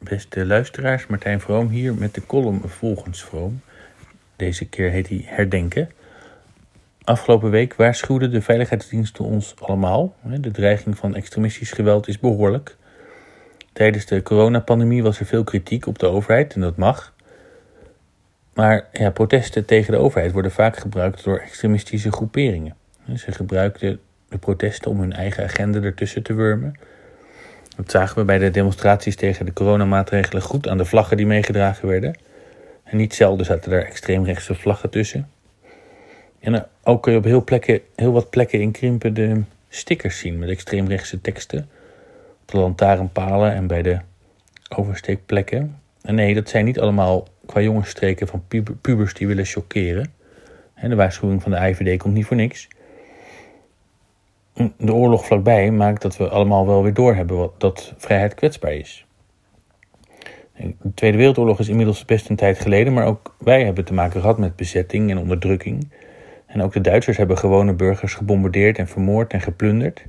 beste luisteraars. Martijn Vroom hier met de column Volgens Vroom. Deze keer heet hij Herdenken. Afgelopen week waarschuwden de veiligheidsdiensten ons allemaal. De dreiging van extremistisch geweld is behoorlijk. Tijdens de coronapandemie was er veel kritiek op de overheid en dat mag. Maar ja, protesten tegen de overheid worden vaak gebruikt door extremistische groeperingen. Ze gebruikten de protesten om hun eigen agenda ertussen te wurmen. Dat zagen we bij de demonstraties tegen de coronamaatregelen goed aan de vlaggen die meegedragen werden. En niet zelden zaten er extreemrechtse vlaggen tussen. En ook kun je op heel, plekken, heel wat plekken in Krimpen de stickers zien met extreemrechtse teksten. Op de lantaarnpalen en bij de oversteekplekken. En nee, dat zijn niet allemaal qua jongensstreken van pubers die willen chockeren. De waarschuwing van de IVD komt niet voor niks de oorlog vlakbij maakt dat we allemaal wel weer doorhebben dat vrijheid kwetsbaar is. De Tweede Wereldoorlog is inmiddels best een tijd geleden, maar ook wij hebben te maken gehad met bezetting en onderdrukking. En ook de Duitsers hebben gewone burgers gebombardeerd en vermoord en geplunderd.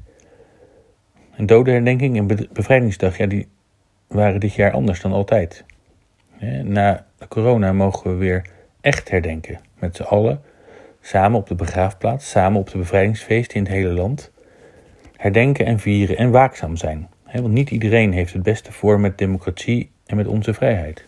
En dodenherdenking en bevrijdingsdag, ja, die waren dit jaar anders dan altijd. Na corona mogen we weer echt herdenken, met z'n allen, samen op de begraafplaats, samen op de bevrijdingsfeesten in het hele land herdenken en vieren en waakzaam zijn. Want niet iedereen heeft het beste voor met democratie en met onze vrijheid.